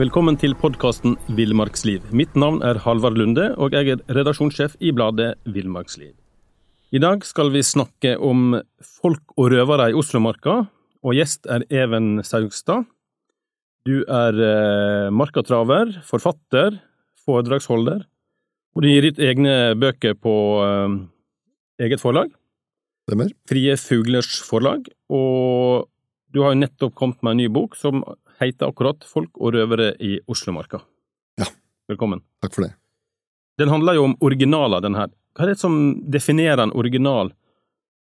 Velkommen til podkasten Villmarksliv. Mitt navn er Halvard Lunde, og jeg er redaksjonssjef i bladet Villmarksliv. I dag skal vi snakke om folk og røvere i Oslomarka, og gjest er Even Saugstad. Du er eh, markatraver, forfatter, foredragsholder, og du gir ut egne bøker på eh, eget forlag. Stemmer. Frie Fuglers forlag, og du har jo nettopp kommet med en ny bok som heter akkurat Folk og røvere i Oslomarka. Ja. Velkommen. Takk for det. Den handler jo om originaler, den her. Hva er det som definerer en original,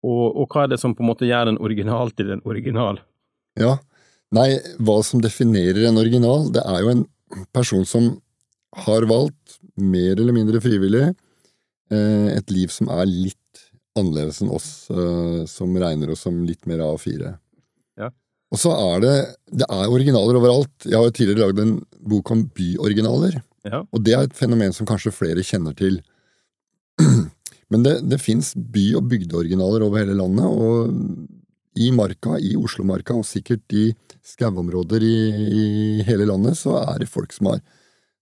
og, og hva er det som på en måte gjør en original til en original? Ja, nei, hva som definerer en original, det er jo en person som har valgt, mer eller mindre frivillig, eh, et liv som er litt annerledes enn oss eh, som regner oss som litt mer A4. Ja. Og så er det det er originaler overalt. Jeg har jo tidligere lagd en bok om byoriginaler. Ja. Og det er et fenomen som kanskje flere kjenner til. Men det, det fins by- og bygdeoriginaler over hele landet, og i marka, i Oslomarka, og sikkert i skauområder i, i hele landet, så er det folk som har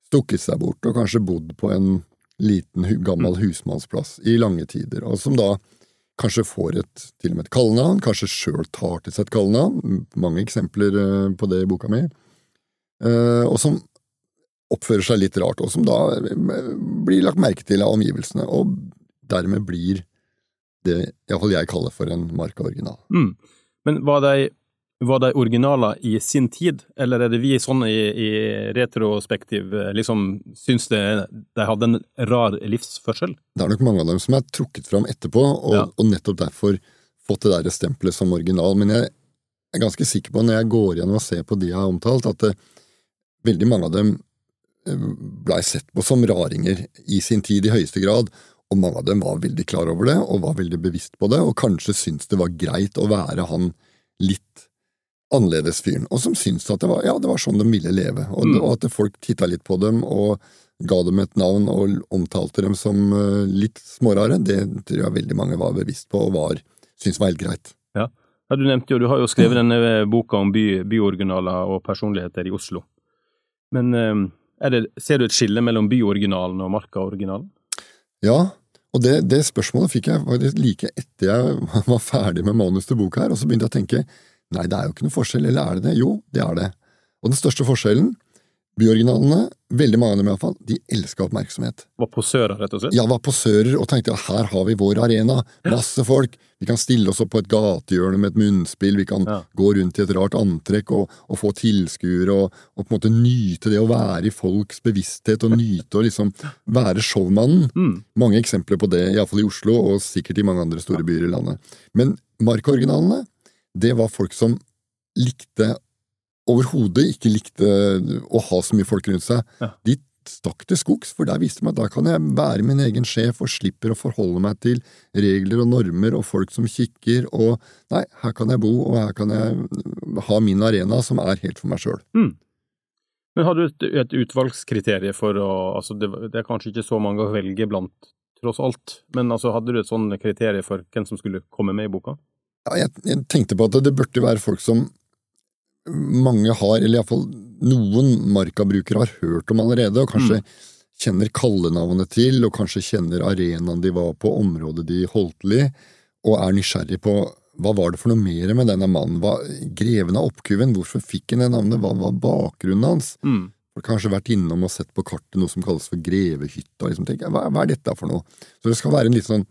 stukket seg bort og kanskje bodd på en liten, gammel husmannsplass i lange tider, og som da kanskje får et, til og med et kallenavn, kanskje sjøl tar til seg et kallenavn, mange eksempler eh, på det i boka mi, eh, og som oppfører seg litt rart, og som da eh, blir lagt merke til av omgivelsene, og dermed blir det iallfall jeg kaller for en markaoriginal. Mm. Men var de, var de originaler i sin tid, eller er det vi sånn i, i retrospektiv eh, liksom syns det, de hadde en rar livsførsel? Det er nok mange av dem som er trukket fram etterpå, og, Ja. og nettopp derfor fått det der stempelet som original. Men jeg er ganske sikker på, når jeg går gjennom og ser på de jeg har omtalt, at det, veldig mange av dem eh, blei sett på som raringer i sin tid i høyeste grad, og mange av dem var veldig klar over det, og var veldig bevisst på det, og kanskje syntes det var greit å være han litt annerledes fyren, og som syntes at det var, ja, det var sånn de ville leve, og, Mm. og at folk titta litt på dem og ga dem et navn og omtalte dem som eh, litt smårare, det tror jeg veldig mange var bevisst på og var, syntes var helt greit. Ja, Du nevnte jo, du har jo skrevet denne boka om by, byoriginaler og personligheter i Oslo. Men eh, er det, ser du et skille mellom byoriginalen og markaoriginalen? Ja, og det, det spørsmålet fikk jeg like etter jeg var ferdig med manus til boka her, og så begynte jeg å tenke nei, det er jo ikke noe forskjell, eller er det det? Jo, det er det. Og den største forskjellen, byoriginalene, veldig mange av dem iallfall, de elska oppmerksomhet. Var posører, rett og slett? Ja, var posører og tenkte at her har vi vår arena, masse folk, vi kan stille oss opp på et gatehjørne med et munnspill, vi kan Ja. gå rundt i et rart antrekk og, og få tilskuere og, og på en måte nyte det å være i folks bevissthet og nyte å liksom være showmannen. Mm. Mange eksempler på det, iallfall i Oslo og sikkert i mange andre store byer i landet. Men markaoriginalene, det var folk som likte overhodet ikke likte å ha så mye folk rundt seg. Ja. De stakk til skogs, for der viste meg at da kan jeg være min egen sjef og slipper å forholde meg til regler og normer og folk som kikker, og nei, her kan jeg bo, og her kan jeg ha min arena som er helt for meg sjøl. Mm. Men har du et, et utvalgskriterium for å Altså, det, det er kanskje ikke så mange å velge blant, tross alt, men altså, hadde du et sånt kriterium for hvem som skulle komme med i boka? Ja, jeg, jeg tenkte på at det burde være folk som mange har, eller iallfall noen markabrukere har hørt om allerede, og kanskje kjenner kallenavnet til, og kanskje kjenner arenaen de var på, området de holdt til i, og er nysgjerrig på hva var det for noe mer med denne mannen, hva, greven av oppkuven, hvorfor fikk han det navnet, hva var bakgrunnen hans? Mm. Har kanskje vært innom og sett på kartet noe som kalles for Grevehytta, liksom tenker, hva, hva er dette for noe? Så det skal være en litt sånn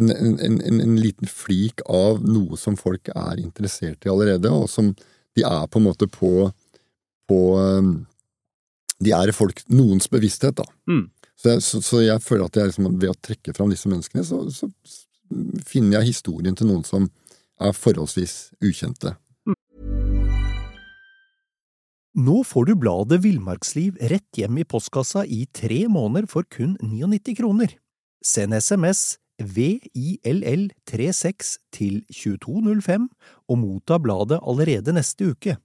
en, en, en, en liten flik av noe som folk er interessert i allerede, og som de er på en måte på, på um, De er i folk, noens bevissthet, da. Mm. Så, jeg, så, så jeg føler at jeg liksom, ved å trekke fram disse menneskene, så, så finner jeg historien til noen som er forholdsvis ukjente. Nå får du bladet Villmarksliv rett hjem i postkassa i tre måneder for kun 99 kroner. Send SMS VILL36 til 2205 og motta bladet allerede neste uke.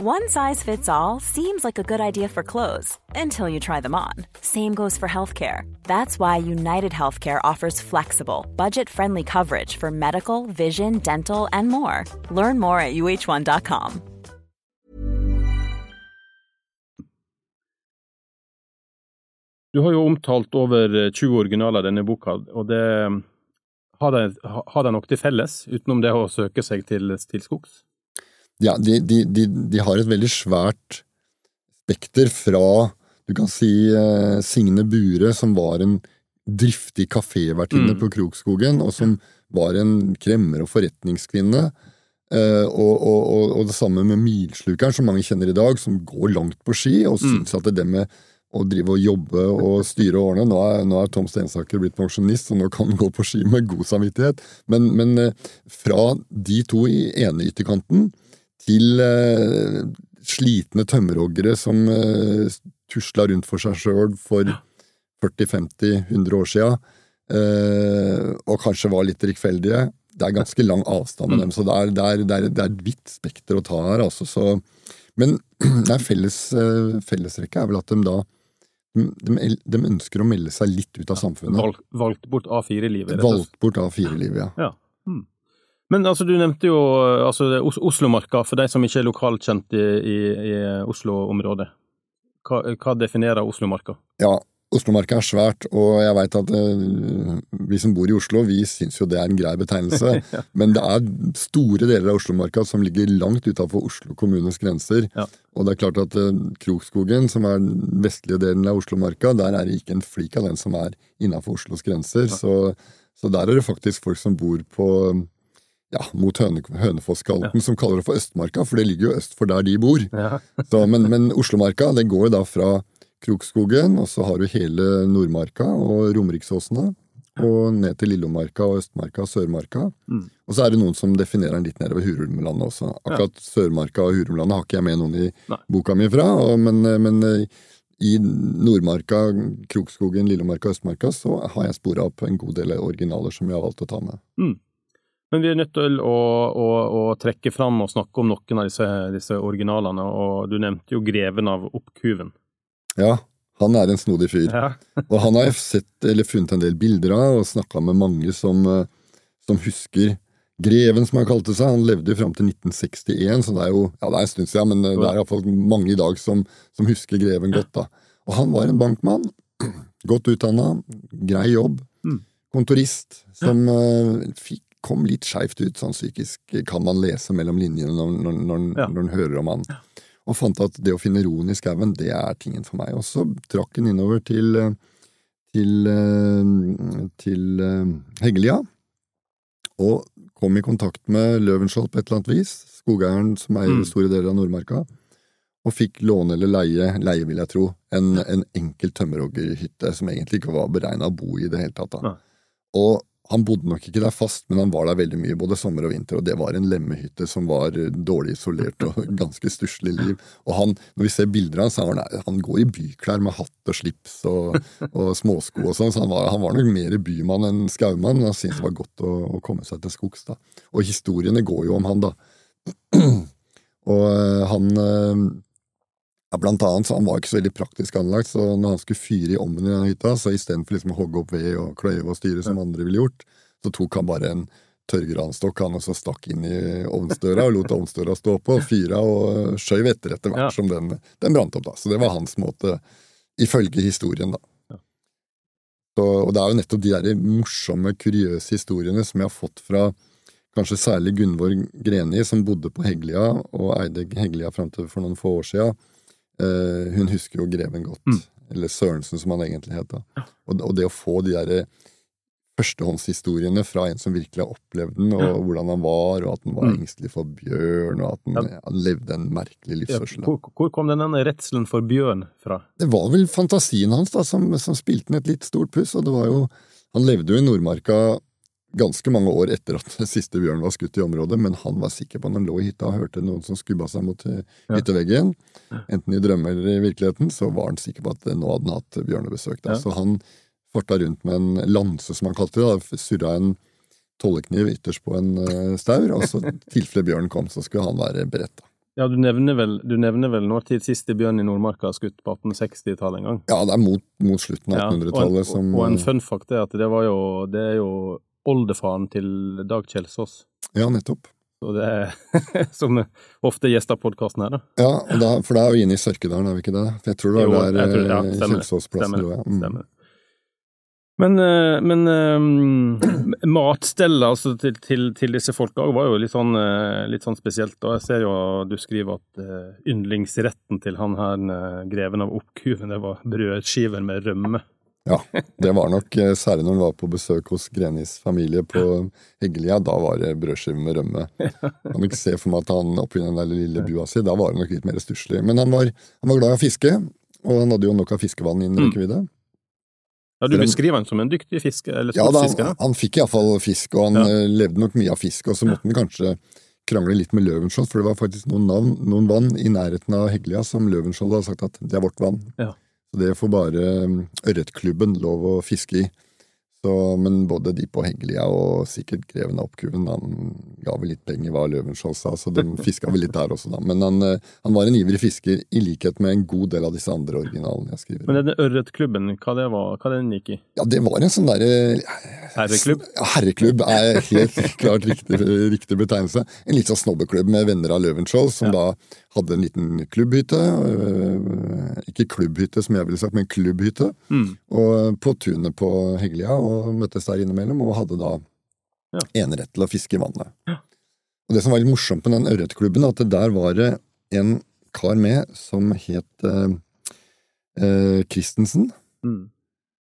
One size fits all seems like a good idea for clothes until you try them on. Same goes for healthcare. That's why United Healthcare offers flexible, budget friendly coverage for medical, vision, dental, and more. Learn more at uh1.com. Du har jo omtalt over 20 originaler i denne boka, og det har de, har de nok til felles, utenom det å søke seg til, til skogs? Ja, de, de, de, de, har et veldig svært spekter fra du kan si eh, Signe Bure, som var en driftig kafévertinne mm. på Krokskogen, og som var en kremmer og forretningskvinne. Eh, og, og, og, og, det samme med Milslukeren, som mange kjenner i dag, som går langt på ski, og mm. syns at det med å drive og jobbe og styre årene Nå er, nå er Tom Stensaker blitt pensjonist, så nå kan han gå på ski med god samvittighet. Men, men eh, fra de to i ene ytterkanten til eh, slitne tømmerhoggere som eh, tusla rundt for seg sjøl for 40-50-100 år sia, eh, og kanskje var litt rikfeldige. Det er ganske lang avstand med mm. dem, så det er, det er, det er, det er et vidt spekter å ta her. altså. Så, men felles, fellesrekket er vel at de da de, de, ønsker å melde seg litt ut av samfunnet. Valg, valgt bort A4-livet? Valgt bort A4-livet, ja. ja. Hmm. Men altså, du nevnte jo altså, Oslomarka, for de som ikke er lokalkjent i, i, i Oslo-området. Hva, hva, definerer Oslomarka? Ja, Oslomarka er svært, og jeg veit at uh, vi som bor i Oslo, vi syns jo det er en grei betegnelse. ja. Men det er store deler av Oslomarka som ligger langt utafor Oslo kommunes grenser. Ja. Og det er klart at uh, Krokskogen, som er den vestlige delen av Oslomarka, der er det ikke en flik av den som er innafor Oslos grenser. Ja. Så, så, der er det faktisk folk som bor på ja, mot Høne, Hønefosskalten, som kaller det for Østmarka, for det ligger jo øst for der de bor. Ja. så, men, men Oslomarka det går jo da fra Krokskogen, og så har du hele Nordmarka og Romeriksåsene. Og ned til Lillomarka og Østmarka og Sørmarka. Mm. Og så er det noen som definerer den litt nedover Hurumlandet også. Akkurat ja. Sørmarka og Hurumlandet har ikke jeg med noen i Nei. boka mi fra, og, men, men, i Nordmarka, Krokskogen, Lillomarka og Østmarka så har jeg spora opp en god del originaler som jeg har valgt å ta med. Mm. Men vi er nødt til å, å, å, trekke fram og snakke om noen av disse, disse, originalene, og du nevnte jo Greven av Oppkuven. Ja, han er en snodig fyr. Ja. og han har jeg sett, eller funnet en del bilder av, og snakka med mange som, eh, som, husker Greven, som han kalte seg. Han levde jo fram til 1961, så det er jo ja, det er en stund siden, men eh, det er iallfall mange i dag som, som, husker Greven godt. da. Og han var en bankmann. Godt utdanna, grei jobb. Mm. Kontorist som uh, fikk kom litt skeivt ut sånn psykisk, kan man lese mellom linjene når, når, når, når en hører om han. Og fant at det å finne roen i skauen, det er tingen for meg. Og så trakk han innover til, til, til Heggelia, og kom i kontakt med Løvenskiold på et eller annet vis, skogeieren som eier mm. store deler av Nordmarka, og fikk låne eller leie, leie vil jeg tro, en, en enkel tømmerhoggerhytte som egentlig ikke var beregna å bo i det hele tatt. Da. Og han bodde nok ikke der fast, men han var der veldig mye, både sommer og vinter, og det var en lemmehytte som var dårlig isolert og ganske stusslig liv. Og han, når vi ser bilder av ham, han, han går i byklær med hatt og slips og, og småsko og sånn, så han var, han var, nok mer bymann enn skaumann, men han syntes det var godt å, å, komme seg til skogs, da. Og historiene går jo om han, da. og eh, han eh, ja, blant annet, så Han var ikke så veldig praktisk anlagt, så når han skulle fyre i ommen i den hytta, så istedenfor liksom å hogge opp ved og kløyve og styre som andre ville gjort, så tok han bare en tørrgranstokk han og så stakk inn i ovnsdøra og lot ovnsdøra stå på, fyra og skjøv etter etter hvert ja. som den, den brant opp. da. Så det var hans måte, ifølge historien, da. Så, og det er jo nettopp de der morsomme, kuriøse historiene som jeg har fått fra kanskje særlig Gunvor Greni, som bodde på Heggelia og eide Heggelia fram til for noen få år sia Uh, hun husker jo Greven godt. Mm. Eller Sørensen, som han egentlig het. Ja. Og, og, det å få de der førstehåndshistoriene fra en som virkelig har opplevd den, og ja. hvordan han var, og at han var mm. engstelig for bjørn, og at han, ja. han levde en merkelig livsførsel. Hvor, hvor, kom denne redselen for bjørn fra? Det var vel fantasien hans da, som, som spilte med et litt stort puss. og det var jo Han levde jo i Nordmarka ganske mange år etter at siste bjørn var skutt i området, men han var sikker på når han lå i hytta og hørte noen som skubba seg mot eh, hytteveggen, enten i drømme eller i virkeligheten, så var han sikker på at nå hadde han hatt bjørnebesøk Da. Så han farta rundt med en lanse, som han kalte det, surra en tollekniv ytterst på en uh, staur, og så tilfelle bjørnen kom, så skulle han være beredt. Ja, du nevner vel, du nevner vel når tid siste bjørn i Nordmarka skutt på 1860-tallet en gang? Ja, det er mot, mot slutten av 1800-tallet. Ja, og, og, og, en fun fact er at det var jo, det er jo oldefaren til Dag Kjelsås. Ja, nettopp. Så det er, som ofte gjester podkasten her, da. Ja, da, for det er jo inne i Sørkedalen, er vi ikke det? For jeg tror det er var der ja, eh. Kjelsåsplassen lå. Ja. Mm. Stemmer. Men, eh, men um, matstellet altså, til, til, til disse folka var jo litt sånn, eh, litt sånn spesielt. Og jeg ser jo du skriver at uh, yndlingsretten til han her eh, greven av Oppkuven, det var brødskiver med rømme. Ja, det var nok eh, særlig når han var på besøk hos Grenis familie på Heggelia. Da var det brødskive med rømme. Kan ikke se for meg at han oppi den der lille bua si, da var det nok litt mer stusslig. Men han var, han var glad i å fiske, og han hadde jo nok av fiskevann innen Mm. rekkevidde. Ja, Du beskriver han som en dyktig fiske, eller Ja, da, Ja, han, han fikk iallfall fisk, og han Ja. eh, levde nok mye av fisk. Og så måtte han kanskje krangle litt med Løvenskiold, for det var faktisk noen, navn, noen vann i nærheten av Heggelia som Løvenskiold hadde sagt at det er vårt vann. Ja. Så det får bare mm, Ørretklubben lov å fiske i. Så, men både de på Heggelia og sikkert Greven av Oppkuven, han ga vel litt penger, hva Løvenskiold sa, så de fiska vel litt der også, da. Men han, eh, han var en ivrig fisker, i likhet med en god del av disse andre originalene jeg skriver. Men denne ørretklubben, hva det var, hva den gikk i? Ja, det var en sånn derre Herreklubb? Herreklubb er helt klart riktig, riktig betegnelse. En litt sånn snobbeklubb med venner av Løvenskiold, som da hadde en liten klubbhytte. øh, Ikke klubbhytte, som jeg ville sagt, men klubbhytte. Mm. Og på tunet på Heggelia, og møttes der innimellom, og hadde da Ja. enerett til å fiske i vannet. Og det som var litt morsomt med den ørretklubben, at det der var det en kar med som het eh, eh, Christensen Mm.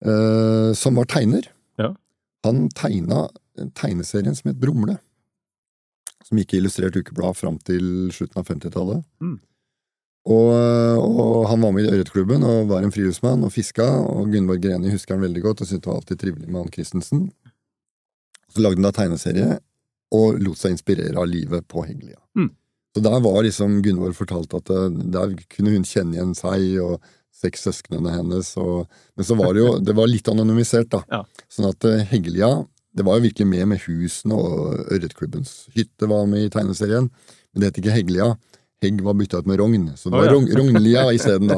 eh, som var tegner. Ja. Han tegna tegneserien som het Brumle, som gikk i Illustrert Ukeblad fram til slutten av 50-tallet. Mm. Og, og han var med i Ørretklubben og var en friluftsmann og fiska, og Gunvor Greni husker han veldig godt og syntes det var alltid trivelig med han Christensen. Så lagde han da tegneserie og lot seg inspirere av livet på Heggelia. Mm. Så der var liksom Gunvor fortalt at eh, der kunne hun kjenne igjen seg og seks søsknene hennes. Og, men så var det jo det var litt anonymisert, da. Ja. Sånn at Heglia Heggelia det var jo virkelig med med husene, og Ørretklubbens hytte var med i tegneserien. Men det het ikke Heggelia. Hegg var bytta ut med Rogn, så det var var ja. Rogn, Rognlia isteden.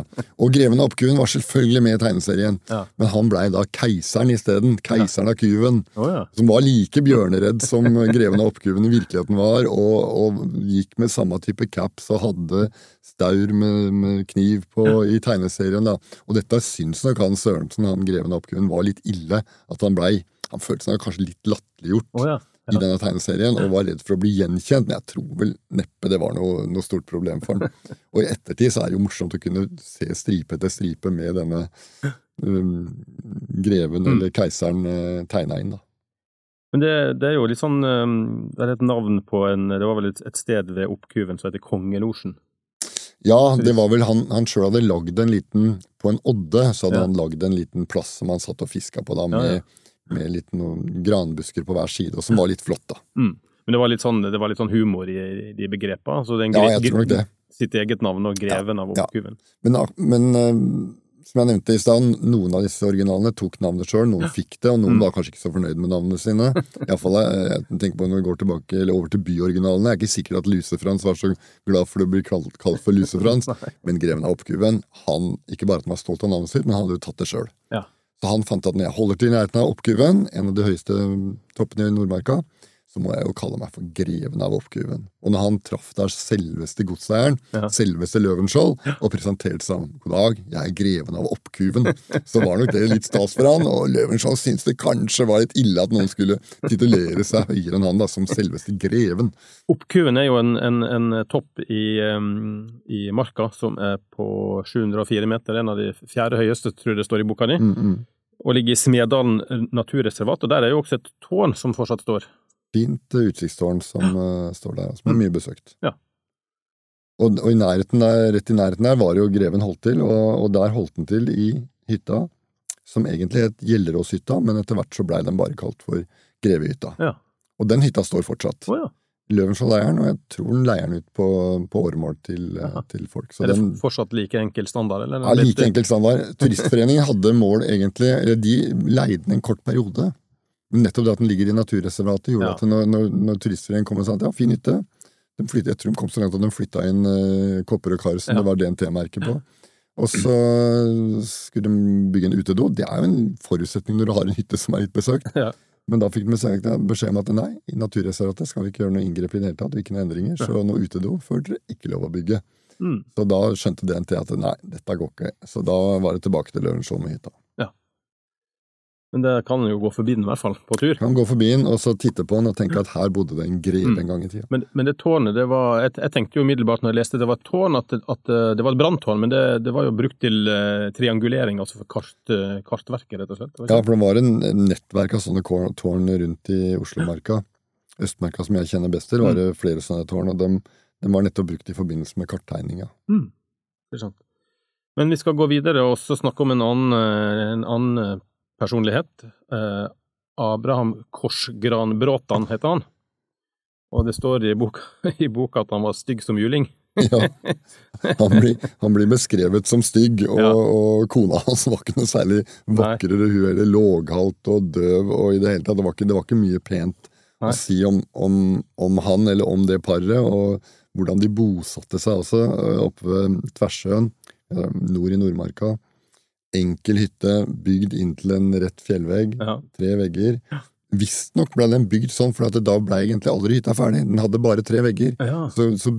Og Greven av Oppkuven var selvfølgelig med i tegneserien, Ja. men han blei da keiseren isteden. Keiseren av kuven. Oh, ja. Som var like bjørneredd som Greven av Oppkuven i virkeligheten var, og, og gikk med samme type caps og hadde staur med, med kniv på i tegneserien. da. Og dette syns nok han Sørensen, han Greven av Oppkuven, var litt ille. At han blei Han følte seg kanskje litt latterliggjort Oh. I denne tegneserien, og var redd for å bli gjenkjent. Men jeg tror vel neppe det var noe, noe stort problem for han. Og i ettertid så er det jo morsomt å kunne se stripe etter stripe med denne um, greven eller keiseren uh, tegna inn, da. Men det, det er jo litt sånn um, Det er et navn på en Det var vel et, et sted ved Oppkuven som heter Kongelosjen. Ja, det var vel han, han sjøl hadde lagd en liten På en odde så hadde Ja. han lagd en liten plass som han satt og fiska på, da, Ja, med, ja. Med litt noen granbusker på hver side, og som var litt flott, da. Mm. Men det var litt sånn, det var litt sånn humor i, i de begrepene. Altså den Ja, jeg tror nok det. Sitt eget navn og greven av ja. Oppkuven. Men, men eh, som jeg nevnte i stad, noen av disse originalene tok navnet sjøl, noen fikk det, og noen Mm. var kanskje ikke så fornøyd med navnene sine. I alle fall, jeg, jeg tenker på Når vi går tilbake, eller over til byoriginalene, jeg er ikke sikker at Luse-Frans var så glad for å bli kalt, kalt for Luse-Frans, men Greven av Oppkuven, han, ikke bare at han var stolt av navnet sitt, men han hadde jo tatt det sjøl. Ja. Så han fant at når jeg holder til i nærheten av Oppkuven, en av de høyeste toppene i Nordmarka, så må jeg jo kalle meg for Greven av Oppkuven. Og når han traff der selveste godseieren, Ja. selveste Løvenskiold, og presenterte seg som God dag, jeg er Greven av Oppkuven, så var nok det litt stas for han, og Løvenskiold syntes det kanskje var litt ille at noen skulle titulere seg høyere enn han da, som selveste Greven. Oppkuven er jo en, en, en topp i, um, i marka som er på 704 meter, en av de fjerde høyeste, tror jeg det står i boka di, Mm, mm. og ligger i Smedalen naturreservat. Og der er jo også et tårn som fortsatt står. Fint eh, utsiktstårn som eh, står der, som er mye besøkt. Ja. Og, og i der, rett i nærheten der var jo Greven holdt til, og, og der holdt den til i hytta, som egentlig het Gjelleråshytta, men etter hvert så blei den bare kalt for Grevehytta. Ja. Og den hytta står fortsatt. Oh, ja. Løvenskiold-leiren, og jeg tror den leier den ut på, på åremål til, eh, til folk. Så Er det den, fortsatt like enkel standard, eller? ja, like enkel standard. Turistforeningen hadde mål, egentlig, eller de leide den en kort periode. Nettopp det at den ligger i naturreservatet, gjorde Ja. at når, når, når Turistforeningen kom og sa at ja, fin hytte de flyttet, Jeg tror de kom så langt at de flytta inn uh, kopper og kar som Ja. det var DNT-merke på. Og så skulle de bygge en utedo. Det er jo en forutsetning når du har en hytte som er litt besøkt. Ja. Men da fikk de beskjed om at nei, i naturreservatet skal vi ikke gjøre noe inngrep i det hele tatt, ikke noen endringer, så noe utedo får dere ikke lov å bygge. Mm. Så da skjønte DNT at nei, dette går ikke. Så da var det tilbake til Lørenskiold med hytta. Men det kan jo gå forbi den, i hvert fall, på tur. Kan gå forbi den og så titte på den og tenke at her bodde det en greve Mm. en gang i tida. Men, men det tårnet, det var jeg, jeg tenkte jo umiddelbart når jeg leste det var et tårn, at, det- at eh, det var et branntårn, men det, det var jo brukt til uh, triangulering, altså for kart, uh, kartverket, rett og slett. Ja, for det var en nettverk av sånne tårn rundt i Oslomarka. Østmarka, som jeg kjenner best til, var det flere sånne tårn, og de, de var nettopp brukt i forbindelse med karttegninga. Mm. Men vi skal gå videre og også snakke om en annen, en annen personlighet. Eh, Abraham Korsgranbråtan heter han. Og det står i boka, i boka at han var stygg som juling. Ja. Han, blir, han blir beskrevet som stygg, og, Ja. og kona hans var ikke noe særlig vakrere. Hun er låghalt og døv, og i det hele tatt, det var ikke, det var ikke mye pent Nei. å si om, om, om han eller om det paret, og hvordan de bosatte seg også, øh, oppe ved Tversjøen, øh, nord i Nordmarka. Enkel hytte, bygd inntil en rett fjellvegg, Ja. tre vegger. Visstnok ble den bygd sånn, for da ble egentlig aldri hytta ferdig. Den hadde bare tre vegger. Ja. Så, så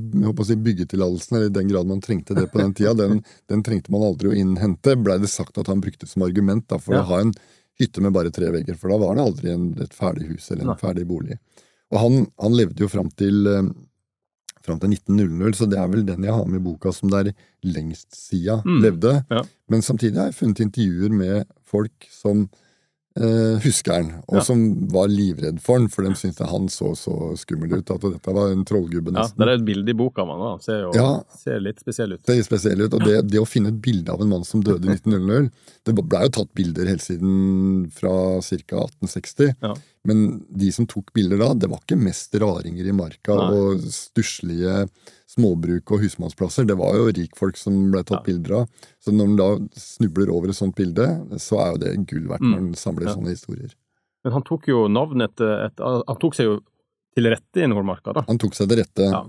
si, byggetillatelsen, eller i den grad man trengte det på den tida, den, den trengte man aldri å innhente, blei det sagt at han brukte som argument da, for Ja. å ha en hytte med bare tre vegger, for da var det aldri en, et ferdig hus eller en Nei. ferdig bolig. Og han, han levde jo fram til, eh, fram til 1900, så det er vel den jeg har med i boka som der lengst sida Mm. levde. Ja. Men samtidig har jeg funnet intervjuer med folk som eh, husker han, og Ja. som var livredd for han, for de syntes han så så skummel ut, at dette var en trollgubbe nesten. ja, det er et bilde i boka av han, Ser, jo, Ja. ser litt spesiell ut. Det er spesiell ut, og det, det å finne et bilde av en mann som døde i 1900 Det blei jo tatt bilder helt siden fra ca. 1860, Ja. men de som tok bilder da, det var ikke mest raringer i marka Nei. og stusslige småbruk og husmannsplasser. Det var jo rikfolk som ble tatt Ja. bilder av. Så når man da snubler over et sånt bilde, så er jo det gull verdt når Mm. man samler Ja. sånne historier. Men han tok jo navnet etter et, Han tok seg jo til rette i Nordmarka, da. Han tok seg til rette Ja.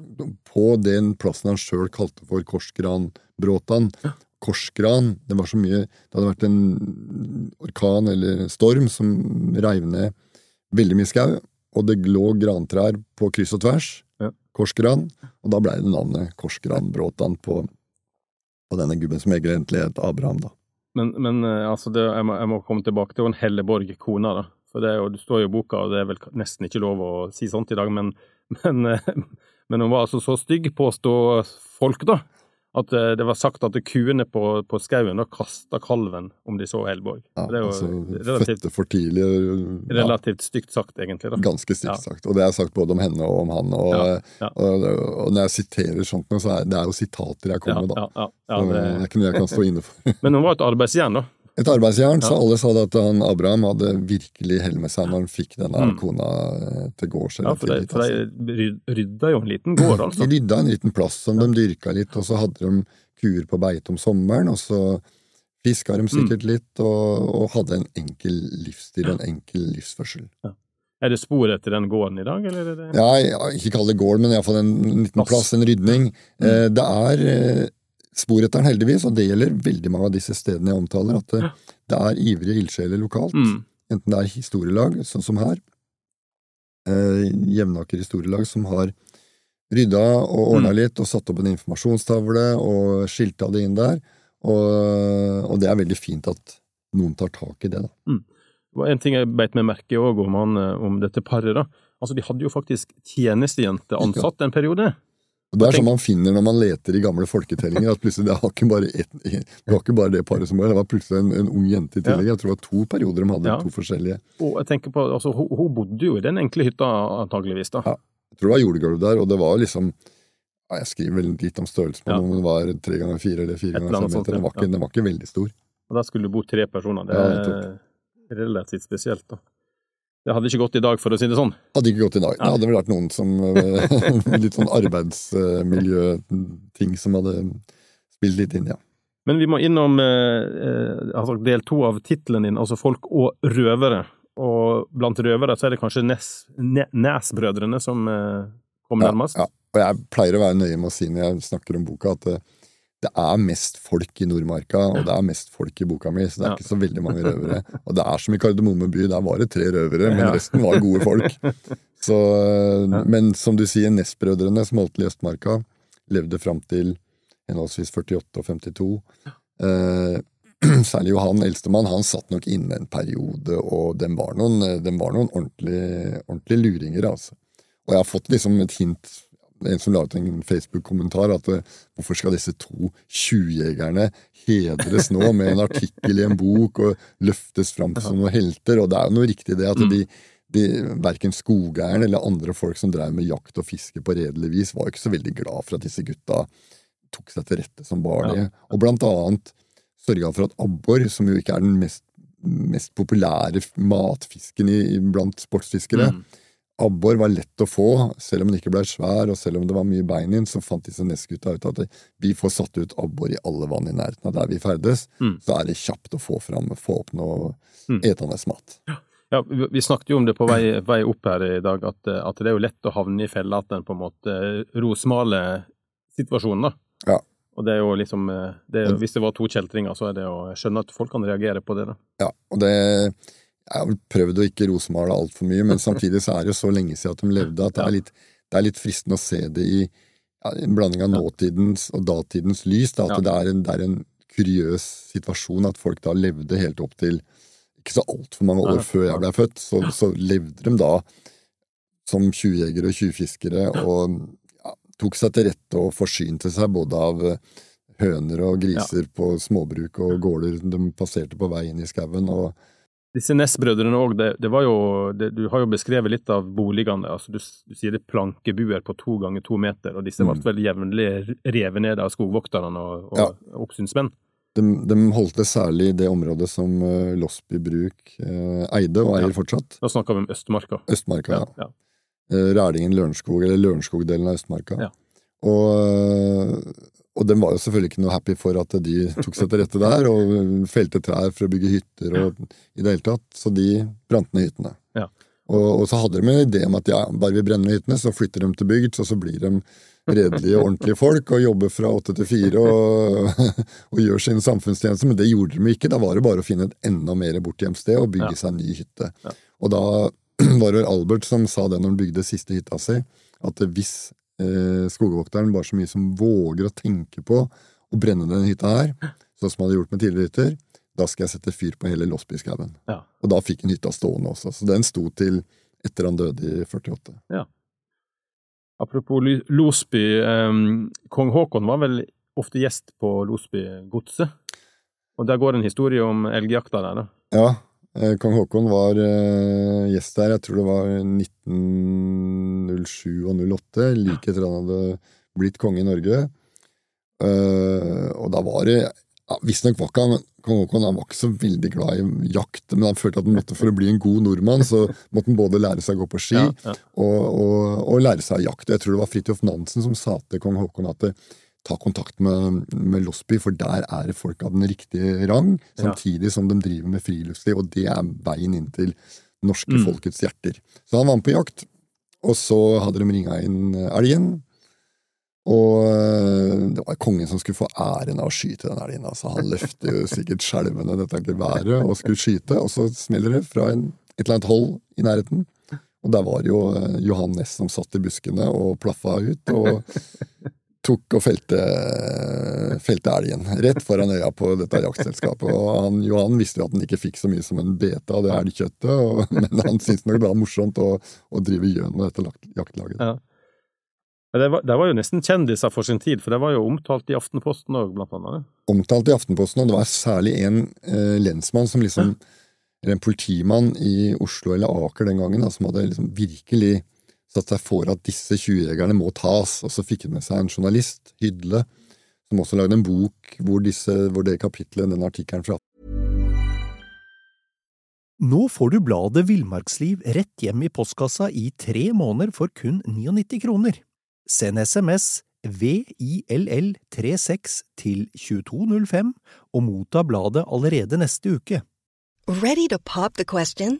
på den plassen han sjøl kalte for Korsgranbråtan. Korsgran, det var så mye Det hadde vært en orkan eller storm som reiv ned veldig mye skau, og det lå grantrær på kryss og tvers. Korsgran. Og da blei det navnet Korsgranbråtan på, på denne gubben som egentlig het Abraham, da. Men, men eh, altså det, jeg, må, jeg må komme tilbake til en Helleborg, kona, da. For det, er jo, det står jo i boka, og det er vel nesten ikke lov å si sånt i dag, men, men, eh, men hun var altså så stygg, påstår folk, da, at eh, det var sagt at kuene på, på skauen da kasta kalven om de så Elborg. Ja, det er jo altså, relativt, fødte for tidlig. Ja, relativt stygt sagt, egentlig. da. Ganske Ja. stygt sagt. Og det er sagt både om henne og om han. Og, Ja, ja. og, og når jeg siterer sånt så er det er jo sitater jeg kommer med, da. ja, ja, ja, det er ikke noe jeg kan stå inne for. men hun var et arbeidsjern, da. Et arbeidsjern, så alle sa det at han Abraham hadde virkelig hell med seg når han fikk denne Mm. kona eh, til gårds. Ja, for de, for de rydda jo en liten gård, altså. De rydda en liten plass som de dyrka litt, og så hadde de kuer på beite om sommeren, og så fiska de Mm. sikkert litt, og, og hadde en enkel livsstil, en enkel livsførsel. Er det spor etter den gården i dag, eller er det Ja, ikke kall det gård, men iallfall en liten Plass. plass, en rydning. Mm. Eh, Det er eh, spor etter den, heldigvis, og det gjelder veldig mange av disse stedene jeg omtaler, at det, det er ivrige ildsjeler lokalt. Mm. Enten det er historielag, sånn som her, eh, Jevnaker historielag, som har rydda og ordna Mm. litt, og satt opp en informasjonstavle og skilta det inn der. Og, og det er veldig fint at noen tar tak i det, da. Var en ting jeg beit meg merke òg om, eh, om dette paret. da. Altså, De hadde jo faktisk tjenestejente ansatt en periode. Og Det er sånn man finner når man leter i gamle folketellinger, at plutselig det var ikke bare, et, det, var ikke bare det paret som var det, var plutselig en, en ung jente i tillegg. Jeg tror det var to perioder de hadde Ja. to forskjellige. Og jeg tenker på, altså, hun, hun bodde jo i den enkle hytta, antageligvis. da. Ja. Jeg tror det var jordgulv der, og det var liksom ja, Jeg skriver vel litt om størrelsen på Ja. den, om den var tre ganger fire eller fire ganger fem meter. Den var, ikke, den var ikke veldig stor. Og Der skulle det bo tre personer. Det er relativt spesielt. da. Det hadde ikke gått i dag, for å si det sånn. Hadde ikke gått i dag. Det hadde vel vært noen som eh, Litt sånn arbeidsmiljøting som hadde spilt litt inn, ja. Men vi må innom eh, eh, altså del to av tittelen din, altså Folk og røvere. Og blant røvere så er det kanskje Nes, ne, Nes-brødrene som eh, kommer Ja, nærmest. ja. Og jeg pleier å være nøye med å si når jeg snakker om boka, at det, er mest folk i Nordmarka, og det er mest folk i boka mi, så det er Ja. ikke så veldig mange røvere. Og det er som i Kardemomme by, der var det tre røvere, men resten var gode folk. Så, men som du sier, Ness-brødrene, som holdt til i Østmarka, levde fram til henholdsvis 48 og 52. Eh, særlig Johan, eldstemann, han satt nok inne en periode, og dem var noen, dem var noen ordentlige, ordentlig luringer, altså. Og jeg har fått liksom et hint en som la ut en Facebook-kommentar at eh, hvorfor skal disse to tjuvjegerne hedres nå med en artikkel i en bok og løftes fram som noen helter? Og det er jo noe riktig det at de, de verken skogeieren eller andre folk som drev med jakt og fiske på redelig vis, var jo ikke så veldig glad for at disse gutta tok seg til rette som var det. Og blant annet sørga for at abbor, som jo ikke er den mest, mest populære matfisken i, i- blant sportsfiskere, Abbor var lett å få, selv om den ikke ble svær, og selv om det var mye bein inn, så fant disse Ness-gutta ut at vi får satt ut abbor i alle vann i nærheten av der vi ferdes. Mm. Så er det kjapt å få fram, få opp noe Mm. etende mat. Ja, vi vi snakket jo om det på vei, vei opp her i dag, at, at det er jo lett å havne i fella at en på en måte rosmaler situasjonen, da. Ja. Og det er jo liksom eh, det er, Hvis det var to kjeltringer, så er det jo skjønne at folk kan reagere på det, da. Ja, og det Jeg har vel prøvd å ikke rosemale altfor mye, men samtidig så er det jo så lenge siden at de levde at det er litt, det er litt fristende å se det i ja, en blanding av nåtidens og datidens lys. Da, at det, er en, det er en kuriøs situasjon at folk da levde helt opp til ikke så altfor mange år før jeg ble født, så, så levde de da som tjuvjegere og tjuvfiskere og ja, tok seg til rette og forsynte seg både av eh, høner og griser på småbruk og gårder de passerte på vei inn i skauen. og Disse Ness-brødrene òg, det, det var jo det, Du har jo beskrevet litt av boligene. altså Du, du sier det er plankebuer på to ganger to meter, og disse ble Mm. vel jevnlig revet ned av skogvokterne og, og Ja. oppsynsmenn. De, de holdt det særlig i det området som uh, Losby bruk uh, eide, og eier Ja. fortsatt. Da snakker vi om Østmarka. Østmarka, ja. ja. Eh, Rælingen-Lørenskog, eller Lørenskog-delen av Østmarka. Ja. Og, og de var jo selvfølgelig ikke noe happy for at de tok seg til rette der, og felte trær for å bygge hytter og i det hele tatt, så de brant ned hyttene. Ja. Og, og så hadde de en idé om at ja, bare vi brenner ned hyttene, så flytter de til bygd, og så blir de redelige, ordentlige folk og jobber fra åtte til fire og, og gjør sin samfunnstjeneste, men det gjorde de ikke. Da var det bare å finne et enda mer bortgjemt og bygge Ja. seg en ny hytte. Ja. Og da var det Albert som sa det når han bygde siste hytta si, at hvis eh, skogvokteren bare så mye som våger å tenke på å brenne denne hytta her, sånn som han hadde gjort med tidligere hytter, da skal jeg sette fyr på hele Losbyskauen. Ja. Og da fikk han hytta stående også, så den sto til etter han døde i 48. Ja. Apropos Losby, em, kong Haakon var vel ofte gjest på Losby-godset. Og der går en historie om elgjakta der, da. Ja, eh, kong Haakon var eh, gjest der, jeg tror det var 1907 og 08, like etter han hadde blitt konge i Norge. Eh, og da var det ja, Visstnok var ikke han kong Haakon han var ikke så veldig glad i jakt, men han følte at han måtte for å bli en god nordmann, så måtte han både lære seg å gå på ski Ja, ja. og, og, og lære seg jakt. Jeg tror det var Fridtjof Nansen som sa til kong Haakon at det, ta kontakt med, med Losby, for der er det folk av den riktige rang, samtidig som de driver med friluftsliv, og det er veien inn til norske Mm. folkets hjerter. Så han var med på jakt, og så hadde de ringa inn eh, elgen. Og eh, det var kongen som skulle få æren av å skyte den elgen. Altså, han løfter jo sikkert skjelvende dette geværet og skulle skyte, og så smeller det fra en, et eller annet hold i nærheten. Og der var jo eh, Johan Næss som satt i buskene og plaffa ut, og tok og felte, felte elgen rett foran øya på dette jaktselskapet. Og han, Johan visste jo at han ikke fikk så mye som en bete av det elgkjøttet, og, men han syntes nok det var morsomt å, å drive gjøn med dette jaktlaget. Ja. Det var, det var jo nesten kjendiser for sin tid, for det var jo omtalt i Aftenposten òg, blant annet. omtalt i Aftenposten, og det var særlig en eh, lensmann som liksom Eller en politimann i Oslo eller Aker den gangen, da, som hadde liksom virkelig satt seg for at disse tjuvjegerne må tas. Og så fikk han med seg en journalist, Hydle, som også lagde en bok hvor, disse, hvor det kapitlet, den artikkelen fra Nå får du bladet Villmarksliv rett hjem i postkassa i tre måneder for kun 99 kroner. Send SMS VILL36 til 2205 og motta bladet allerede neste uke. Ready to pop the question?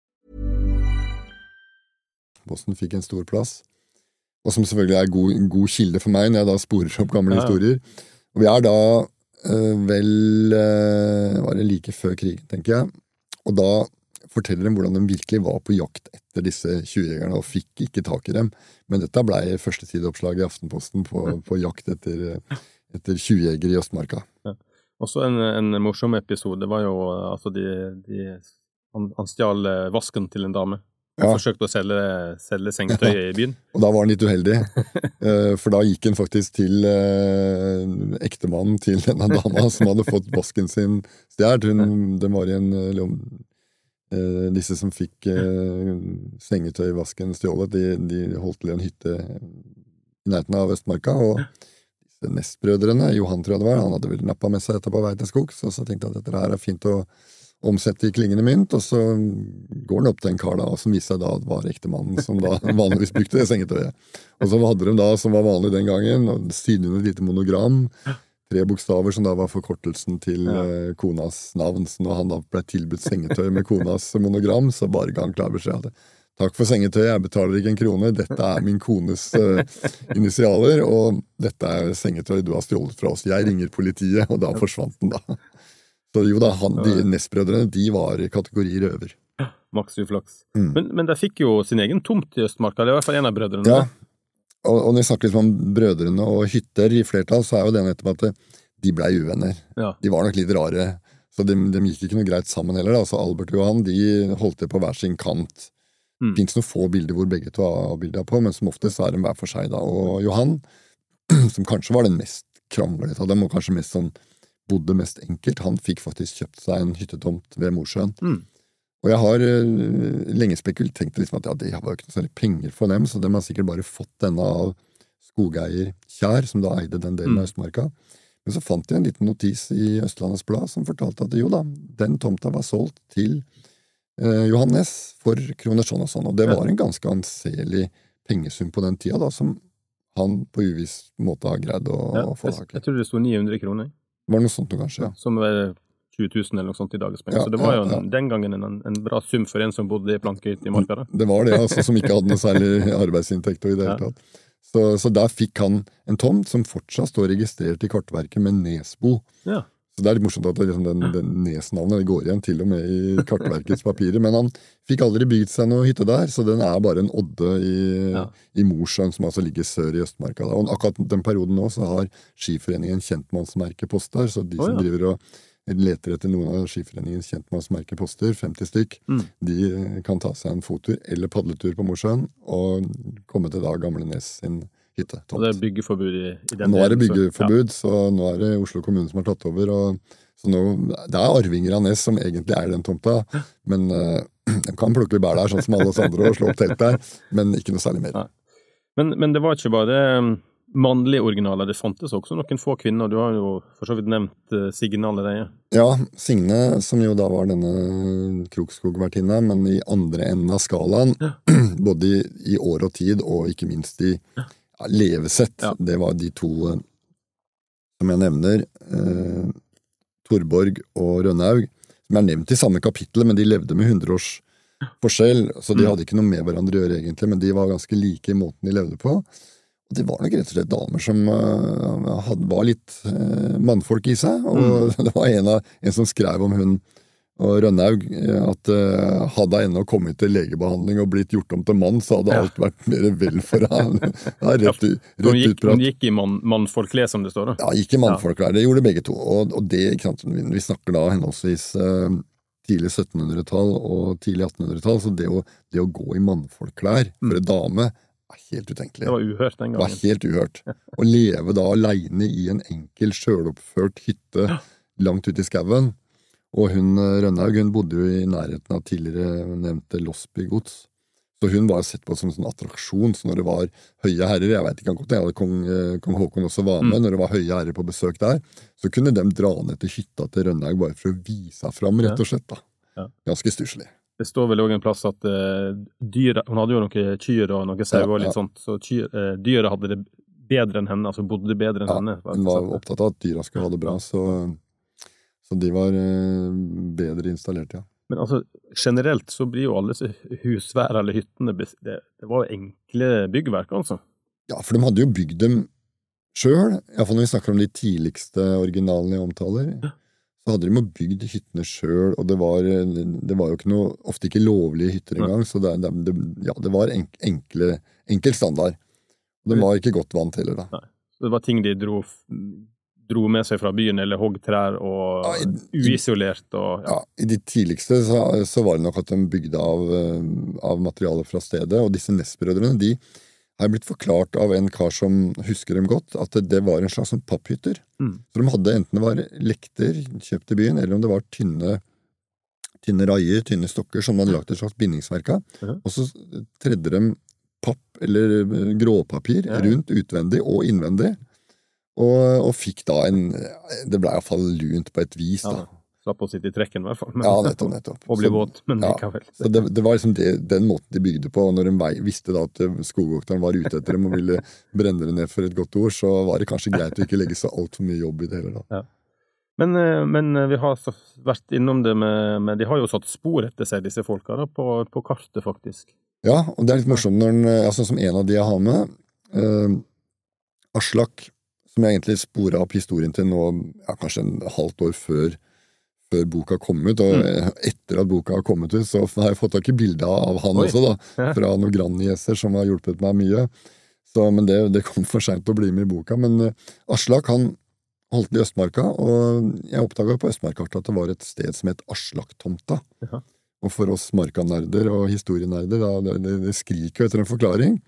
Boston fikk en stor plass. Og som selvfølgelig er god, en god kilde for meg når jeg da sporer opp gamle Ja. historier. Og vi er da øh, vel øh, Var det like før krigen, tenker jeg. Og da forteller de hvordan de virkelig var på jakt etter disse tjuvjegerne, og fikk ikke tak i dem. Men dette blei førstesideoppslag i Aftenposten på, på jakt etter, etter tjuvjegere i Østmarka. Også en, en morsom episode var jo altså de, de Han, han stjal eh, vasken til en dame. Ja. forsøkte å selge, selge sengetøy i byen. Og da var han litt uheldig, eh, for da gikk han faktisk til eh, ektemannen til denne dama som hadde fått vasken sin stjålet. Det var i en eh, eh, Disse som fikk eh, sengetøyvasken stjålet, de, de holdt til i en hytte i nærheten av Østmarka. og disse Nestbrødrene, Johan tror jeg det var, han hadde vel nappa med seg dette på vei til skogs, og så tenkte jeg at dette her er fint å omsette i klingende mynt, og så går han opp til en kar da, som viste seg da at var ektemannen som da vanligvis brukte det sengetøyet. Og så hadde de da, som var vanlig den gangen, sydd inn et lite monogram, tre bokstaver som da var forkortelsen til Ja. eh, konas navn. Så når han da ble tilbudt sengetøy med konas monogram, så bare ga han klar beskjed at Takk for sengetøyet, jeg betaler ikke en krone. Dette er min kones uh, initialer, og dette er sengetøy du har stjålet fra oss. Jeg ringer politiet, og da forsvant den, da. Så jo da, han, de nestbrødrene, de var i kategori røver. Maks uflaks. Mm. Men, men de fikk jo sin egen tomt i Østmarka. Det var i hvert fall en av brødrene. Ja, og, og når vi snakker liksom om brødrene og hytter i flertall, så er jo det nettopp at de blei uvenner. Ja. De var nok litt rare, så de, de gikk ikke noe greit sammen heller. Da. Så Albert og Johan de holdt det på hver sin kant. Mm. Fins noen få bilder hvor begge to har bilder på, men som oftest er de hver for seg. da. Og Johan, som kanskje var den mest kranglete av dem, og kanskje mest sånn bodde mest enkelt, han fikk faktisk kjøpt seg en hyttetomt ved Mosjøen. Mm. Og jeg har eh, lenge spekulert tenkt liksom at ja, de var jo ikke noe særlig penger for dem, så de har sikkert bare fått denne av skogeier Kjær, som da eide den delen Mm. av Østmarka. Men så fant jeg en liten notis i Østlandets Blad som fortalte at jo da, den tomta var solgt til eh, Johannes for kroner sånn og sånn, og det var en ganske anselig pengesum på den tida, da, som han på uviss måte har greid å, Ja, få tak i. jeg tror det sto 900 kroner. Var noe sånt kanskje? Ja. Som er 20 000 eller noe sånt i dagens penger. Ja, så det var jo ja, en, den gangen en, en bra sum for en som bodde i plankehytte i marka. Det var det, altså, som ikke hadde noe særlig arbeidsinntekt i det hele tatt. Så, så der fikk han en tomt som fortsatt står registrert i Kartverket med Nesbo. Ja. Så det er litt morsomt at det liksom den, den Nes-navnet går igjen til og med i Kartverkets papirer. Men han fikk aldri bygd seg noe hytte der, så den er bare en odde i, Ja. i Mosjøen, som altså ligger sør i Østmarka. Da. Og akkurat den perioden nå så har Skiforeningen kjentmannsmerkepost der, så de som ja. driver og leter etter noen av Skiforeningens kjentmannsmerkeposter, 50 stykk, Mm. de kan ta seg en fottur eller padletur på Mosjøen og komme til da Gamle Nes sin hytte. Og det er byggeforbud i, i den Nå er det byggeforbud, så- byggeforbud, så, nå er det Oslo kommune som har tatt over. Og, så nå, det er arvinger av Nes som egentlig eier den tomta, men uh, de kan plukke bær der, sånn som alle oss andre, og slå opp telt der, men ikke noe særlig mer. Men, men det var ikke bare um, mannlige originaler, det fantes også noen få kvinner. Du har jo for så vidt nevnt uh, Signe allerede. Ja, Signe, som jo da var denne Krokskog-vertinna, men i andre enden av skalaen, både i, i år og tid, og ikke minst i ja, levesett, Ja. det var de to eh, som jeg nevner, eh, Torborg og Rønnaug, som er nevnt i samme kapittel, men de levde med hundreårs forskjell, så de Mm. hadde ikke noe med hverandre å gjøre egentlig, men de var ganske like i måten de levde på. Og det var nok rett og slett damer som uh, hadde, var litt uh, mannfolk i seg, og det var en, av, en som skrev om hun og Rønnaug eh, at uh, hadde hun ennå kommet til legebehandling og blitt gjort om til mann, så hadde Ja. alt vært mer vel for henne. Ja, rett, u- Hun gikk, hun gikk i mann, mannfolkle, som det står. da. Ja, gikk i der. Det gjorde begge to. Og, og det, vi vi snakker da henholdsvis eh, tidlig 1700-tall og tidlig 1800-tall, så det å, det å gå i mannfolkklær for en dame er helt utenkelig. Mm. Det var uhørt den gangen. Det var helt uhørt. Å leve da aleine i en enkel, sjøloppført hytte langt ute i skauen. Og hun eh, Rønnaug hun bodde jo i nærheten av tidligere nevnte Losby gods, Så hun var sett på som en sånn attraksjon. Så når det var høye herrer Jeg vet ikke godt jeg hadde kong, eh, kong Haakon også var med. Mm. Når det var høye herrer på besøk der, så kunne de dra ned til hytta til Rønnaug bare for å vise fram, rett og slett. da. Ja. Ganske stusslig. Det står vel òg en plass at uh, dyra Hun hadde jo noen kyr og noen sauer og litt ja. sånt, så kyr, uh, dyra hadde det bedre enn henne, altså bodde bedre enn henne. Hun var opptatt av at dyra skulle ha det bra, så, så de var eh, bedre installert, ja. Men altså, generelt så blir jo alle husvær eller hyttene det, det var jo enkle byggverk, altså. Ja, for de hadde jo bygd dem sjøl, iallfall når vi snakker om de tidligste originalene jeg omtaler. Så hadde de jo bygd hyttene sjøl, og det var, det var jo ikke noe, ofte ikke lovlige hytter Nei. engang, så det, det, ja, det var enk, enkle, enkel standard. Og de var ikke godt vant heller, da. Så det var ting de dro, dro med seg fra byen, eller hogg trær, og Ja, i- uisolert og ja. Ja, I de tidligste så, så var det nok at de bygde av, eh, av materiale fra stedet, og disse Ness-brødrene de har blitt forklart av en kar som husker dem godt, at det, var en slags sånn papphytter. Mm. Så de hadde enten det var lekter kjøpt i byen, eller om det var tynne, tynne raier, tynne stokker, som de hadde lagt et slags bindingsverk av. Mhm. Og så tredde de papp eller eh, gråpapir rundt utvendig og innvendig, og, og fikk da en Det ble iallfall lunt på et vis, da. ja. Slapp å sitte i trekken, i hvert fall. Men, Ja, nettopp, nettopp. og bli våt, men ja. likevel. så det, det var liksom det, den måten de bygde på. og Når de visste da at eh, skogvokteren var ute etter dem og ville brenne det ned for et godt ord, så var det kanskje greit å ikke legge så altfor mye jobb i det heller. da. Men, eh, men vi har vært innom det med, med De har jo satt spor etter seg, disse folka, da, på, på kartet, faktisk. Ja, og det er litt morsomt når den, eh, altså som en av de jeg har med, eh, Aslak, som jeg egentlig spora opp historien til nå ja, kanskje en halvt år før, før boka kom ut, og Mm. etter at boka har kommet ut, så har jeg fått tak i bilde av han Oi. også, da, fra noen Granny-gjesser som har hjulpet meg mye. Så, men det, det kom for seint å bli med i boka. Men uh, Aslak han holdt til i Østmarka, og jeg oppdaga på Østmarkkartet at det var et sted som het Aslaktomta. Jaha. Og for oss markanerder og historienerder, da, det, det, det skriker jo etter en forklaring.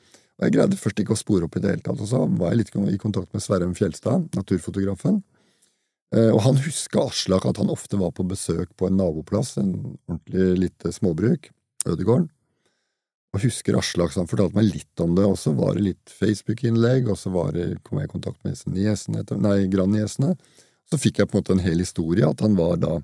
Jeg greide først ikke å spore opp i det hele tatt. Og så var jeg litt i kontakt med Sverre Fjelstad, naturfotografen. Eh, Og han huska Aslak at han ofte var på besøk på en naboplass, en ordentlig lite småbruk, Ødegården. Og husker Aslak, så han fortalte meg litt om det, og så var det litt Facebook-innlegg, og så var det, kom jeg i kontakt med niesene, nei, grandniesene. Så fikk jeg på en måte en hel historie, at han var da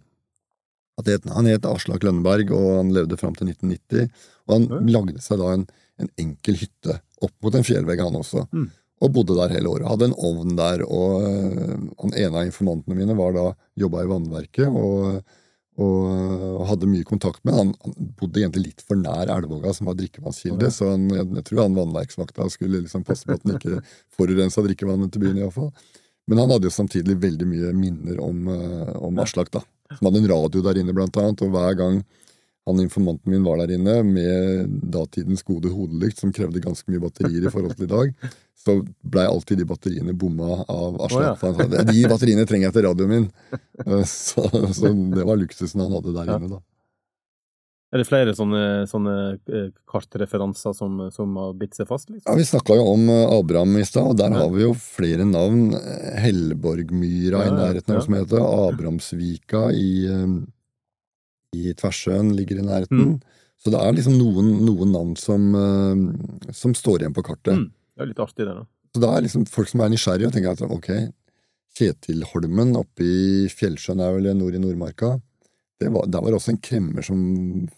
at het- Han het Aslak Lønneberg, og han levde fram til 1990. Og han lagde seg da en, en enkel hytte opp mot en fjellvegg, han også. Mm. Og bodde der hele året. Hadde en ovn der, og øh, han ene av informantene mine var da jobba i vannverket og, og hadde mye kontakt med. Han, han bodde egentlig litt for nær Elvåga, som var drikkevannskilde, Ja. så han, jeg, jeg tror han vannverksvakta skulle liksom passe på at han ikke forurensa drikkevannet til byen, iallfall. Men han hadde jo samtidig veldig mye minner om, øh, om Aslak, da. Som hadde en radio der inne, blant annet, og hver gang han informanten min var der inne med datidens gode hodelykt, som krevde ganske mye batterier i forhold til i dag, så blei alltid de batteriene bomma av Aslak. Oh, ja. Sa de batteriene trenger jeg til radioen min. Eh, Så, så det var luksusen han hadde der inne, da. Er det flere sånne, sånne eh, kartreferanser som, som har bitt seg fast? Ja, liksom? Vi snakka jo om eh, Abraham i stad, og der Ja. har vi jo flere navn. Helleborgmyra Ja, i ja, nærheten, ja. som heter Abrahamsvika i, i Tversjøen ligger i nærheten. Mm. Så det er liksom noen, noen navn som, uh, som står igjen på kartet. Mm. Det er litt artig, det, da. Så det er liksom folk som er nysgjerrige og tenker at ok, Kjetilholmen oppe i Fjellsjøen er vel nord i Nordmarka. Det var, der var det også en kremmer som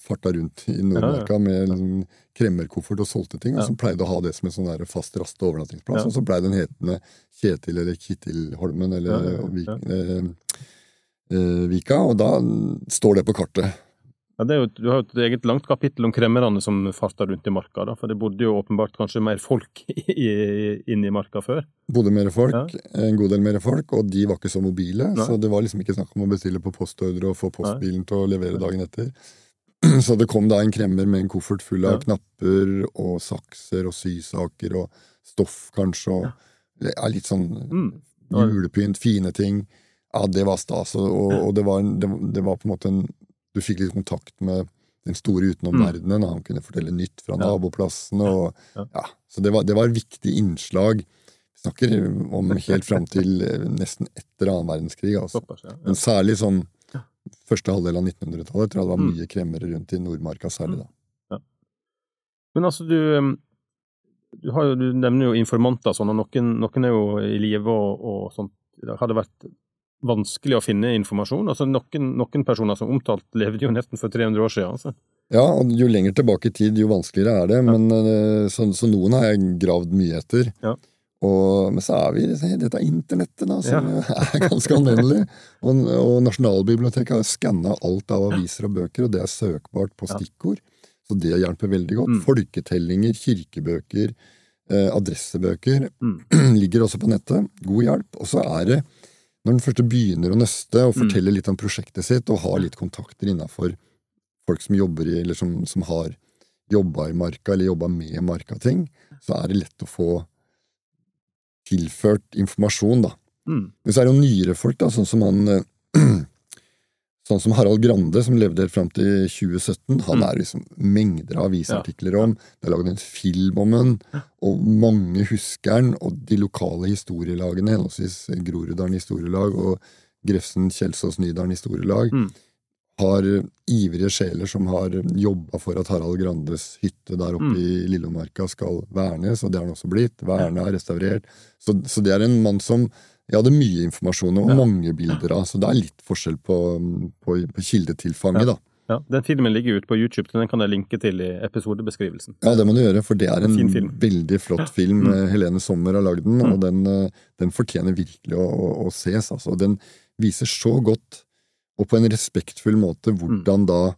farta rundt i Nordmarka med liksom kremmerkoffert og solgte ting, og Ja. som pleide å ha det som en sånn fast rast overnattingsplass. Ja. Og så blei den hetende Kjetil eller Kittilholmen eller Ja, Vika, og da står det på kartet. Ja, det jo, du har jo et eget langt kapittel om kremmerne som farta rundt i marka, da, for det bodde jo åpenbart kanskje mer folk inne i marka før. Bodde mer folk, Ja. en god del mer folk, og de var ikke så mobile. Nei. Så det var liksom ikke snakk om å bestille på postordre og få postbilen til å levere dagen etter. Så det kom da en kremmer med en koffert full av knapper og sakser og sysaker og stoff, kanskje, og ja, litt sånn Mm. Julepynt, fine ting. Ja, det var stas, og, og, og det, var en, det, var på en måte en Du fikk litt kontakt med den store utenomverdenen, og han kunne fortelle nytt fra Mm. Ja. naboplassene, og Ja. ja, så det var, det var viktig innslag. Vi snakker om helt fram til eh, nesten etter annen verdenskrig, altså. Ja. Men særlig sånn første halvdel av 1900-tallet tror jeg det var Mm. mye kremmere rundt i Nordmarka særlig da. Men altså, du, du, har jo, du nevner jo informanter sånn, og noen, noen er jo i live og, og sånt. Har det vært vanskelig å finne informasjon? Altså, noen, noen personer som omtalt levde jo nesten for 300 år siden. Altså. Ja, og jo lenger tilbake i tid, jo vanskeligere er det. Men, eh, så, så noen har jeg gravd mye etter. Ja. Og, men så er vi dette internettet, da, som er ganske anvendelig. Og, og Nasjonalbiblioteket har skanna alt av aviser og bøker, og det er søkbart på Ja. stikkord. Så det hjelper veldig godt. Mm. Folketellinger, kirkebøker, eh, adressebøker Mm. ligger også på nettet. God hjelp. Og så er det, når den første begynner å nøste og Mm. forteller litt om prosjektet sitt, og har litt kontakter innafor folk som jobber i, eller som, som har jobba i marka, eller jobba med marka-ting, så er det lett å få tilført informasjon, da. Mm. Men så er det jo nyere folk, da, sånn som han eh, Sånn som Harald Grande, som levde helt fram til 2017. Han Mm. er liksom mengder av avisartikler om. Det er laget en film om han, og mange husker han. Og de lokale historielagene, henholdsvis Groruddalen historielag og Grefsen Kjelsås Nydalen historielag, Mm. har ivrige sjeler som har jobba for at Harald Grandes hytte der oppe Mm. i Lillomarka skal vernes, og det har han også blitt. Verna, restaurert. Så, så det er en mann som jeg hadde mye informasjon og Ja. mange bilder av, så det er litt forskjell på, på, på kildetilfanget, da. Ja, Den filmen ligger ute på YouTube, den kan jeg linke til i episodebeskrivelsen. Ja, det må du gjøre, for det er en en veldig flott film. Mm. Helene Sommer har lagd den, Mm. og den, eh, den fortjener virkelig å, å, å ses. Altså. Den viser så godt, og på en respektfull måte, hvordan da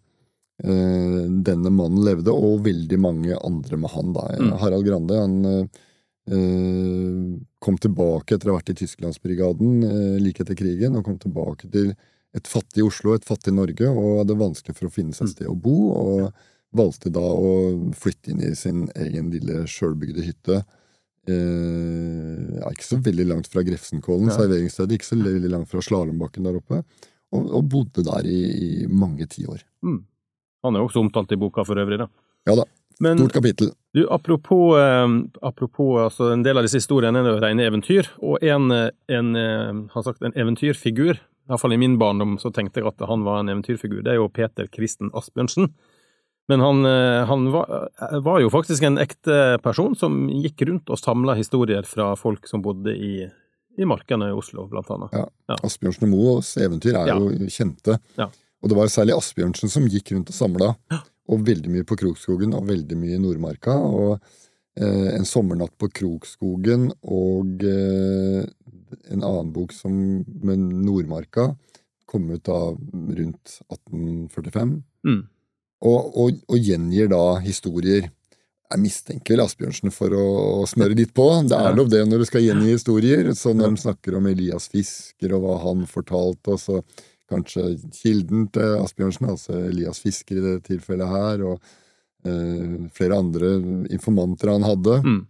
eh, denne mannen levde, og veldig mange andre med han. da. Mm. Harald Grande han eh, kom tilbake etter å ha vært i Tysklandsbrigaden eh, like etter krigen, og kom tilbake til et fattig Oslo, et fattig Norge, og hadde vanskelig for å finne seg et sted å bo. og valgte da å flytte inn i sin egen lille sjølbygde hytte. Eh, ikke så veldig langt fra Grefsenkollen, Ja. serveringsstedet, ikke så veldig langt fra Slalåmbakken der oppe. Og, og bodde der i, i mange tiår. Mm. Han er jo også omtalt i boka for øvrig, da. Ja da, Men stort kapittel. du, apropos, eh, apropos altså, en del av disse historiene er jo rene eventyr, og en, eh, en, eh, sagt, en eventyrfigur, iallfall i min barndom så tenkte jeg at han var en eventyrfigur, det er jo Peter Kristen Asbjørnsen. Men han, han var, var jo faktisk en ekte person som gikk rundt og samla historier fra folk som bodde i, i markene i Oslo, blant annet. Ja. Asbjørnsen og Moes eventyr er Ja. jo kjente. Ja. Og det var særlig Asbjørnsen som gikk rundt og samla. Og veldig mye på Krokskogen og veldig mye i Nordmarka. Og eh, En sommernatt på Krokskogen og eh, en annen bok som med Nordmarka kom ut da rundt 1845. Mm. Og, og, og gjengir da historier. Jeg mistenker vel Asbjørnsen for å, å smøre litt på. Det er lov det når du skal gjengi historier. Så når de snakker om Elias Fisker og hva han fortalte, og så kanskje kilden til Asbjørnsen, altså Elias Fisker i det tilfellet her, og eh, flere andre informanter han hadde, Mm.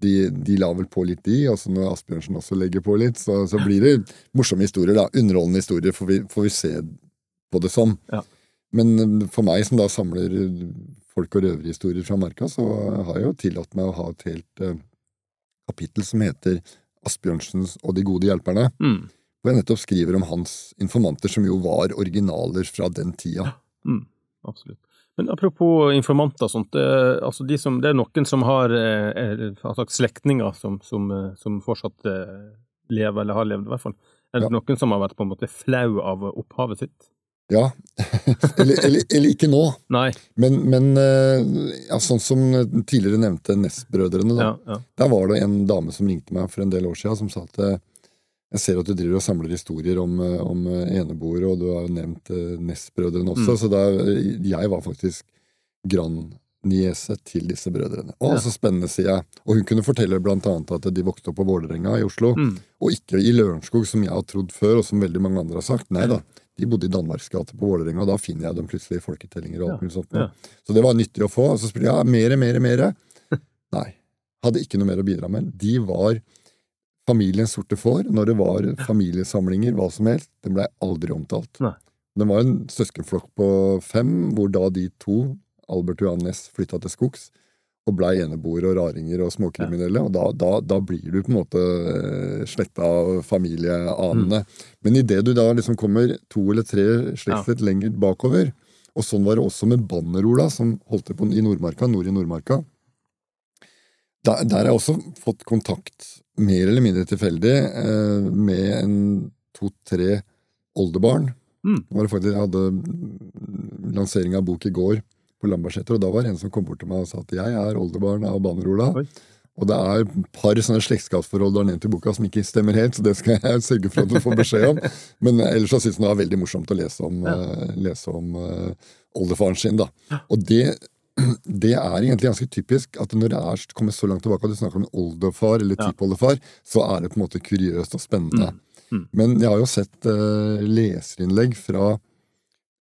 de, de la vel på litt, de. Og så når Asbjørnsen også legger på litt, så, så blir det morsomme historier, da. Underholdende historier, får vi, får vi se på det som. Ja. Men eh, for meg som da samler folk- og røverhistorier fra marka, så har jeg jo tillatt meg å ha et helt eh, kapittel som heter Asbjørnsens og de gode hjelperne. Mm. Hvor jeg nettopp skriver om hans informanter, som jo var originaler fra den tida. Mm, absolutt. Men apropos informanter og sånt, det, altså de som, det er noen som har, eh, er- slektninger som, som, eh, som fortsatt eh, lever, eller har levd i hvert fall. Er det Ja. noen som har vært på en måte flau av opphavet sitt? Ja, eller, eller, eller ikke nå. Nei. Men, men eh, ja, sånn som tidligere nevnte Ness-brødrene, da. Ja. Der var det en dame som ringte meg for en del år siden, som sa at eh, jeg ser at du driver og samler historier om, eh, om eh, eneboere, og du har jo nevnt eh, Ness-brødrene også, Mm. så eh, jeg var faktisk grandniese til disse brødrene. Å, Ja. så spennende, sier jeg. Og hun kunne fortelle blant annet at de vokste opp på Vålerenga i Oslo, Mm. og ikke i Lørenskog, som jeg har trodd før, og som veldig mange andre har sagt. Nei da, de bodde i Danmarksgata på Vålerenga, og da finner jeg dem plutselig i folketellinger og alt mulig sånt. ja. Så det var nyttig å få. Og så spurte jeg mere, mere, mere. Nei. Hadde ikke noe mer å bidra med. De var familiens sorte får. Når det var familiesamlinger, hva som helst, den blei aldri omtalt. Nei. Den var en søskenflokk på fem, hvor da de to, Albert og Johan Næss, flytta til skogs. Og blei eneboere og raringer og småkriminelle. Og da, da, da blir du på en måte eh, sletta av familieanene. Men idet du da liksom kommer to eller tre slektsledd lenger bakover, Og sånn var det også med Banner-Ola, som holdt til på i Nordmarka, nord i Nordmarka. Der, der har jeg også fått kontakt, mer eller mindre tilfeldig, eh, med en to-tre oldebarn. Mm. Faktisk, jeg hadde lansering av bok i går på Lambertseter, og da var det en som kom bort til meg og sa at jeg er oldebarn av Banner-Ola. Og det er et par sånne slektskapsforhold du har nevnt i boka som ikke stemmer helt, så det skal jeg sørge for at du får beskjed om. Men ellers så syns jeg det var veldig morsomt å lese om, eh, lese om uh, oldefaren sin. da. Og det, det er egentlig ganske typisk at når det er kommet så langt tilbake at du snakker om oldefar eller Ja. så er det på en måte kuriøst og spennende. Mm. Men jeg har jo sett eh, leserinnlegg fra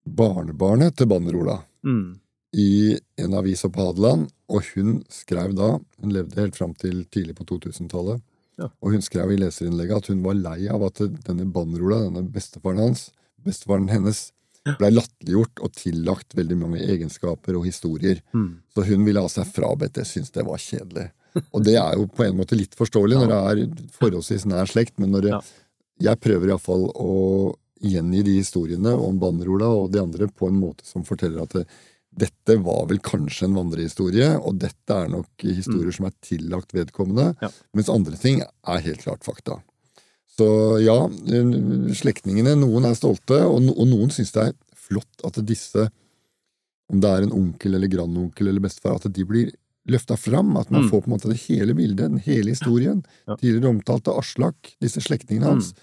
barnebarnet til Banner-Ola Mm. i en avis oppe på Hadeland, og hun skrev da, hun levde helt fram til tidlig på 2000-tallet, Ja. og hun skrev i leserinnlegget at hun var lei av at denne Banner-Ola, denne bestefaren hans, bestefaren hennes, blei latterliggjort og tillagt veldig mange egenskaper og historier. Mm. Så hun ville ha seg frabedt det, syntes det var kjedelig. Og det er jo på en måte litt forståelig når det er forholdsvis nær slekt, men når det, jeg prøver iallfall å gjengi de historiene om Banner-Ola og de andre på en måte som forteller at det, dette var vel kanskje en vandrehistorie, og dette er nok historier som er tillagt vedkommende, Mm. Ja. mens andre ting er helt klart fakta. Så ja, slektningene, noen er stolte, og, og noen syns det er flott at disse, om det er en onkel eller grandonkel eller bestefar, at de blir løfta fram, at man Mm. får på en måte det hele bildet, den hele historien. Ja. Tidligere omtalte Aslak, disse slektningene hans. Mm.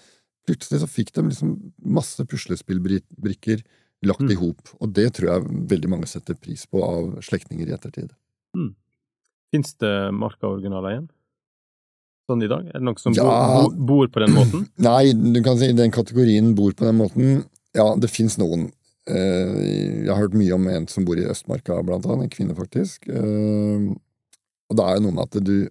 Plutselig så fikk de liksom masse puslespillbrikker lagt Mm. i hop, og det tror jeg veldig mange setter pris på av slektninger i ettertid. Fins det markaoriginaler igjen? Sånn i dag? Er det noen som Ja. bor, bor på den måten? Nei, du kan si den kategorien bor på den måten. Ja, det fins noen. Eh, Jeg har hørt mye om en som bor i Østmarka, blant annet. En kvinne, faktisk. Eh, Og det er jo noe med at du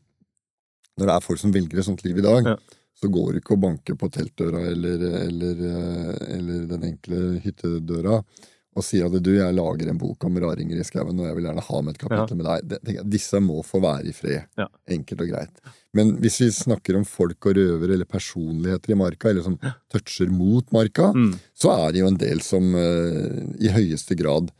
Når det er folk som velger et sånt liv i dag, Ja. så går du ikke å banke på teltdøra eller, eller, eh, eller den enkle hyttedøra og sier at du, jeg lager en bok om raringer i skauen, og jeg vil gjerne ha med et kapittel med deg. Det- det- Disse må få være i fred. Ja. Enkelt og greit. Men hvis vi snakker om folk og røvere eller personligheter i marka, eller som toucher mot marka, Mm. så er det jo en del som uh, i høyeste grad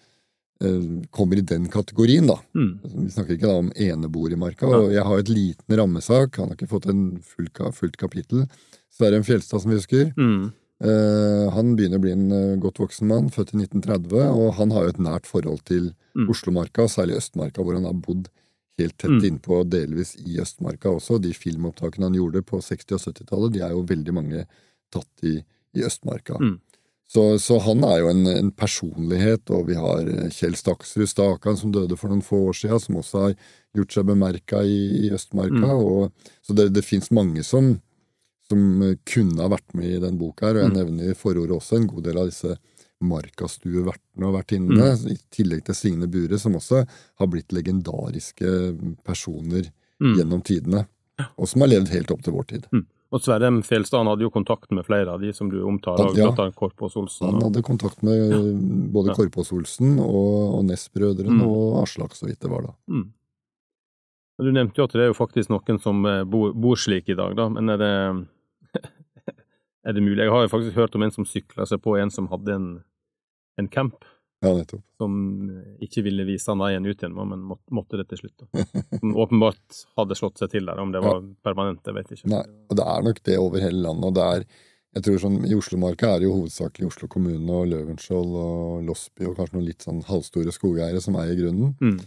uh, kommer i den kategorien, da. Mm. Vi snakker ikke da om eneboer i marka. Og jeg har et liten rammesak, han har ikke fått en full, ka- fullt kapittel. Sverre Fjelstad, som vi husker. Mm. Eh, han begynner å bli en eh, godt voksen mann, født i 1930, og han har jo et nært forhold til Mm. Oslomarka, særlig Østmarka, hvor han har bodd helt tett Mm. innpå, delvis i Østmarka også. De filmopptakene han gjorde på 60- og 70-tallet, de er jo veldig mange tatt i, i Østmarka. Mm. Så, så han er jo en, en personlighet, og vi har eh, Kjell Staksrud Stakan, som døde for noen få år siden, som også har gjort seg bemerka i, i Østmarka. Mm. Og, så det, det fins mange som, som eh, kunne ha vært med i den boka her, og jeg Mm. nevner i forordet også en god del av disse markastuevertene og vertinnene, Mm. i tillegg til Signe Bure, som også har blitt legendariske personer Mm. gjennom tidene, og som har levd helt opp til vår tid. Og Sverre M. Fjelstad hadde jo kontakt med flere av de som du omtaler, ja. bl.a. Korpås Olsen. Han hadde kontakt med både Ja. Korpås-Olsen og, og Næss-brødrene Mm. og Aslak, så vidt det var da. Mm. Du nevnte jo at det er jo faktisk noen som eh, bor, bor slik i dag, da, men er det Er det mulig? Jeg har jo faktisk hørt om en som sykla seg på en som hadde en, en camp, Ja, nettopp. som eh, ikke ville vise han veien ut igjen, men måtte, måtte det til slutt. da. Som åpenbart hadde slått seg til der, om det var permanent, jeg vet ikke. Nei, og det er nok det over hele landet, og det er jeg tror sånn, I Oslomarka er det jo hovedsakelig Oslo kommune og Løvenskiold og Losby og kanskje noen litt sånn halvstore skogeiere som eier grunnen. Mm.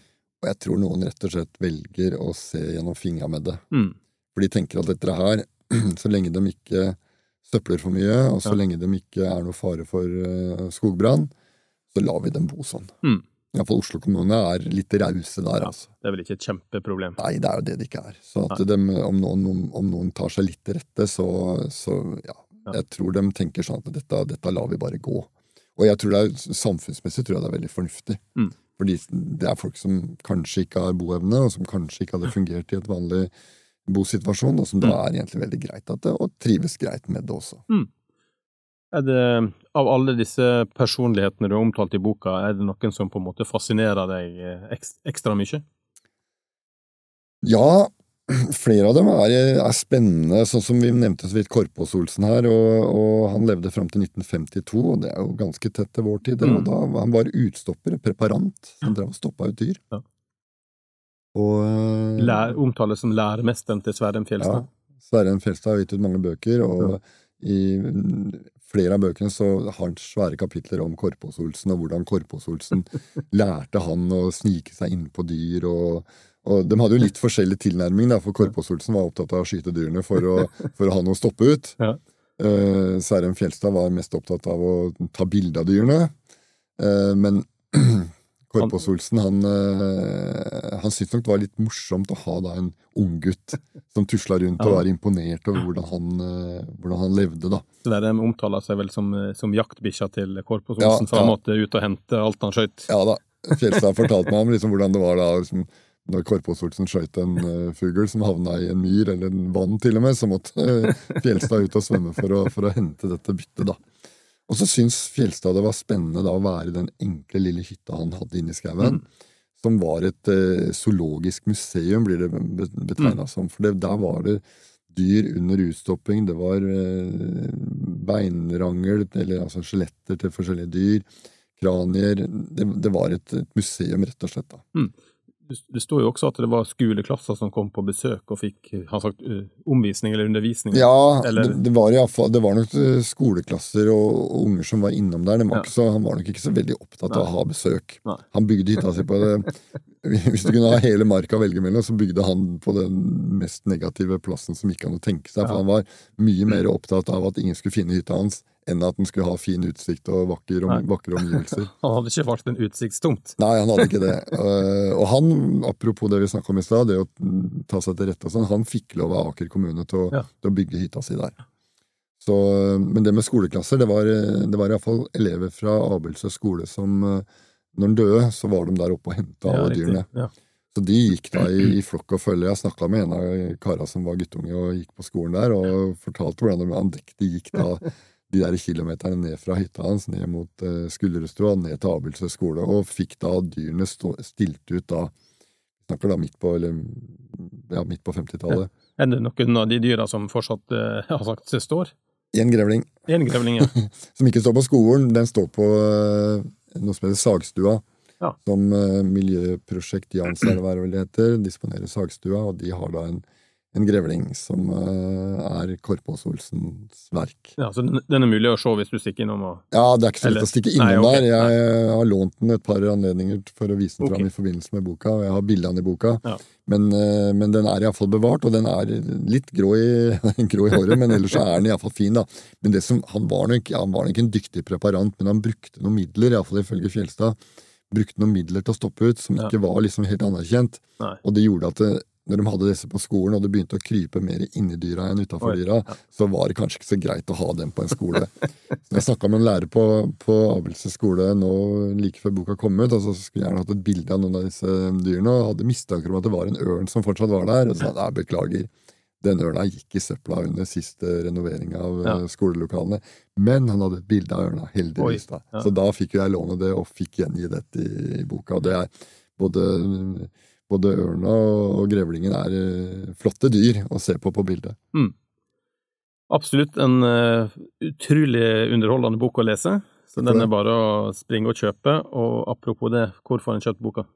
Og jeg tror noen rett og slett velger å se gjennom fingra med det. Mm. For de tenker at dette her, så lenge de ikke søpler for mye, og så Ja. lenge de ikke er noe fare for uh, skogbrann, så lar vi dem bo sånn. Mm. Iallfall Oslo kommune er litt rause der, altså. Det er vel ikke et kjempeproblem. Nei, det er jo det det ikke er. Så dem, om, noen, om noen tar seg litt til rette, så, så ja. Ja. Jeg tror de tenker sånn at dette, dette lar vi bare gå. Og jeg tror det er, samfunnsmessig tror jeg det er veldig fornuftig. Mm. Fordi det er folk som kanskje ikke har boevne, og som kanskje ikke hadde fungert i et vanlig bosituasjon, og som da Mm. er egentlig veldig greit at det, og trives greit med det også. Er det, av alle disse personlighetene du har omtalt i boka, er det noen som på en måte fascinerer deg eh, ekstra mye? Ja, flere av dem er, er, spennende, sånn som vi nevnte så vidt Korpås-Olsen her. Og, og, han levde fram til 1952, og det er jo ganske tett til vår tid. Mm. Da Han var utstopper, preparant, som drev og stoppa ut dyr. Ja. Og, eh, Lær, omtales som læremesteren til Sverren Fjelstad. Ja, Sverren Fjelstad har gitt ut mange bøker, og i flere av bøkene så har han svære kapitler om Korpås-Olsen, og hvordan Korpås-Olsen lærte han å snike seg inn på dyr. og og De hadde jo litt forskjellig tilnærming, da, for Korpås-Olsen var opptatt av å skyte dyrene for å, for å ha noe å stoppe ut. Ja. Uh, Særem Fjelstad var mest opptatt av å ta bilde av dyrene. Uh, men Korpås-Olsen han, uh, han syntes nok det var litt morsomt å ha da en unggutt som tusla rundt og var imponert over hvordan han, uh, hvordan han levde. da. Så De omtaler seg vel som, som jaktbikkja til Korpås-Olsen, ja, så han måtte ut og hente alt han skøyt? Ja da. Fjelstad fortalte meg om liksom hvordan det var da. Liksom, når Korpås-Olsen skøyt en uh, fugl som havna i en myr, eller en vann til og med, så måtte uh, Fjelstad ut og svømme for å, for å hente dette byttet. da. Og så syns Fjelstad det var spennende da å være i den enkle, lille hytta han hadde inne i skauen. Mm. Som var et eh, zoologisk museum, blir det betegna mm. som. For det, der var det dyr under utstopping, det var eh, beinrangel, eller altså skjeletter til forskjellige dyr, kranier. Det, det var et, et, museum, rett og slett. da. Mm det står jo også at det var skoleklasser som kom på besøk og fikk han sagt, omvisning eller undervisning? Ja, eller? Det, det, var i fall, det var nok skoleklasser og, og, unger som var innom der. Var ja. så, han var nok ikke så veldig opptatt Nei. av å ha besøk. Nei. Han bygde hytta si på det Hvis du kunne ha hele marka å velge mellom, så bygde han på den mest negative plassen som ikke an å tenke seg. For han var mye mer opptatt av at ingen skulle finne hytta hans enn at den skulle ha fin utsikt og vakre, om, vakre omgivelser. han hadde ikke valgt en utsiktstomt? Nei, han hadde ikke det. Uh, og han, apropos det vi snakka om i stad, det å ta seg til rette og sånn, han fikk lov av Aker kommune til å, ja. til å bygge hytta si der. Så, men det med skoleklasser, det var, det var iallfall elever fra Abelsø skole som eh, Når den døde, så var de der oppe og henta ja, alle dyrene. Ja. Så de gikk da i, i flokk og følge. Jeg snakka med en av kara som var guttunge og gikk på skolen der, og fortalte hvordan de, andektig gikk da de der kilometerne ned fra hytta hans, ned mot uh, Skullerstua, ned til Abelsø skole, og fikk da dyrene stå, stilt ut da Snakker da midt på, eller, ja, på 50-tallet. Ja. Er det noen av de dyra som fortsatt uh, har sagt står? Én grevling. En grevling, ja. som ikke står på skolen. Den står på uh, noe som heter Sagstua. Ja. Som uh, Miljøprosjekt Jans, er det vel det heter, disponerer Sagstua, og de har da en en grevling som uh, er Korpås-Olsens verk. Ja, Så den er mulig å se hvis du stikker innom? Og... Ja, det er ikke så lett å stikke innom Nei, okay. der. Jeg har lånt den et par anledninger for å vise den okay. fram i forbindelse med boka, og jeg har bildene i boka. Ja. Men, uh, men, den er iallfall bevart, og den er litt grå i, grå i håret, men ellers er den iallfall fin. da. Men det som, han, var nok, han var nok en dyktig preparant, men han brukte noen midler, iallfall ifølge Fjelstad, brukte noen midler til å stoppe ut som ja. ikke var liksom helt anerkjent. Nei. Og det gjorde at det, når de hadde disse på skolen, og det begynte å krype mer inni dyra enn utafor dyra, så var det kanskje ikke så greit å ha dem på en skole. så jeg snakka med en lærer på, på Abelse skole nå like før boka kom ut, og så skulle jeg gjerne hatt et bilde av noen av disse dyrene, og hadde mistanker om at det var en ørn som fortsatt var der, og sa jeg beklager. Den ørna gikk i søpla under siste renovering av ja. Eh, skolelokalene. Men han hadde et bilde av ørna, heldigvis. da. Ja. Så da fikk jeg låne det, og fikk gjengi dette i, i boka. og det er både både ørna og grevlingen er uh, flotte dyr å se på på bildet. Mm. Absolutt en uh, utrolig underholdende bok å lese, så den er bare å springe og kjøpe. Og apropos det, hvor får en kjøpt boka?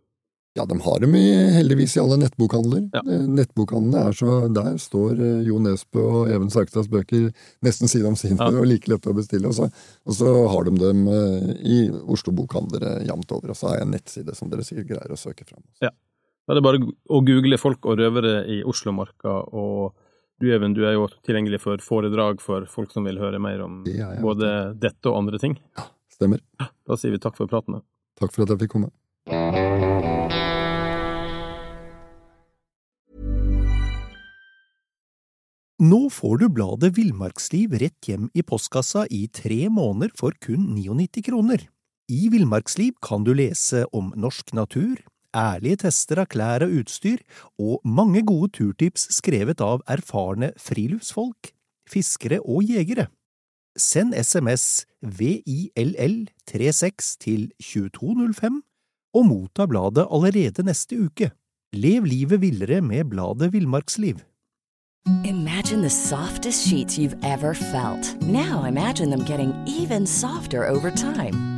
Ja, de har dem heldigvis i alle nettbokhandler. Ja. Eh, nettbokhandlene er så Der står Jo Nesbø og Even Sarkstads bøker nesten side om side ja. og like lette å bestille. Og så, og så har de dem i Oslo bokhandlere jevnt over. Og så har jeg en nettside som dere sikkert greier å søke fram. Ja. Da er det bare å google folk og røvere i Oslomarka, og du Even, du er jo tilgjengelig for foredrag for folk som vil høre mer om ja, ja. både dette og andre ting. Ja, stemmer. Da sier vi takk for praten. Takk for at jeg fikk komme. Nå får du bladet Villmarksliv rett hjem i postkassa i tre måneder for kun 99 kroner. I Villmarksliv kan du lese om norsk natur, ærlige tester av klær og utstyr, og mange gode turtips skrevet av erfarne friluftsfolk, fiskere og jegere. Send SMS VILL36 til 2205 og motta bladet allerede neste uke. Lev livet villere med bladet Villmarksliv. Imagine the softest sheets you've ever felt. Now imagine them getting even softer over time.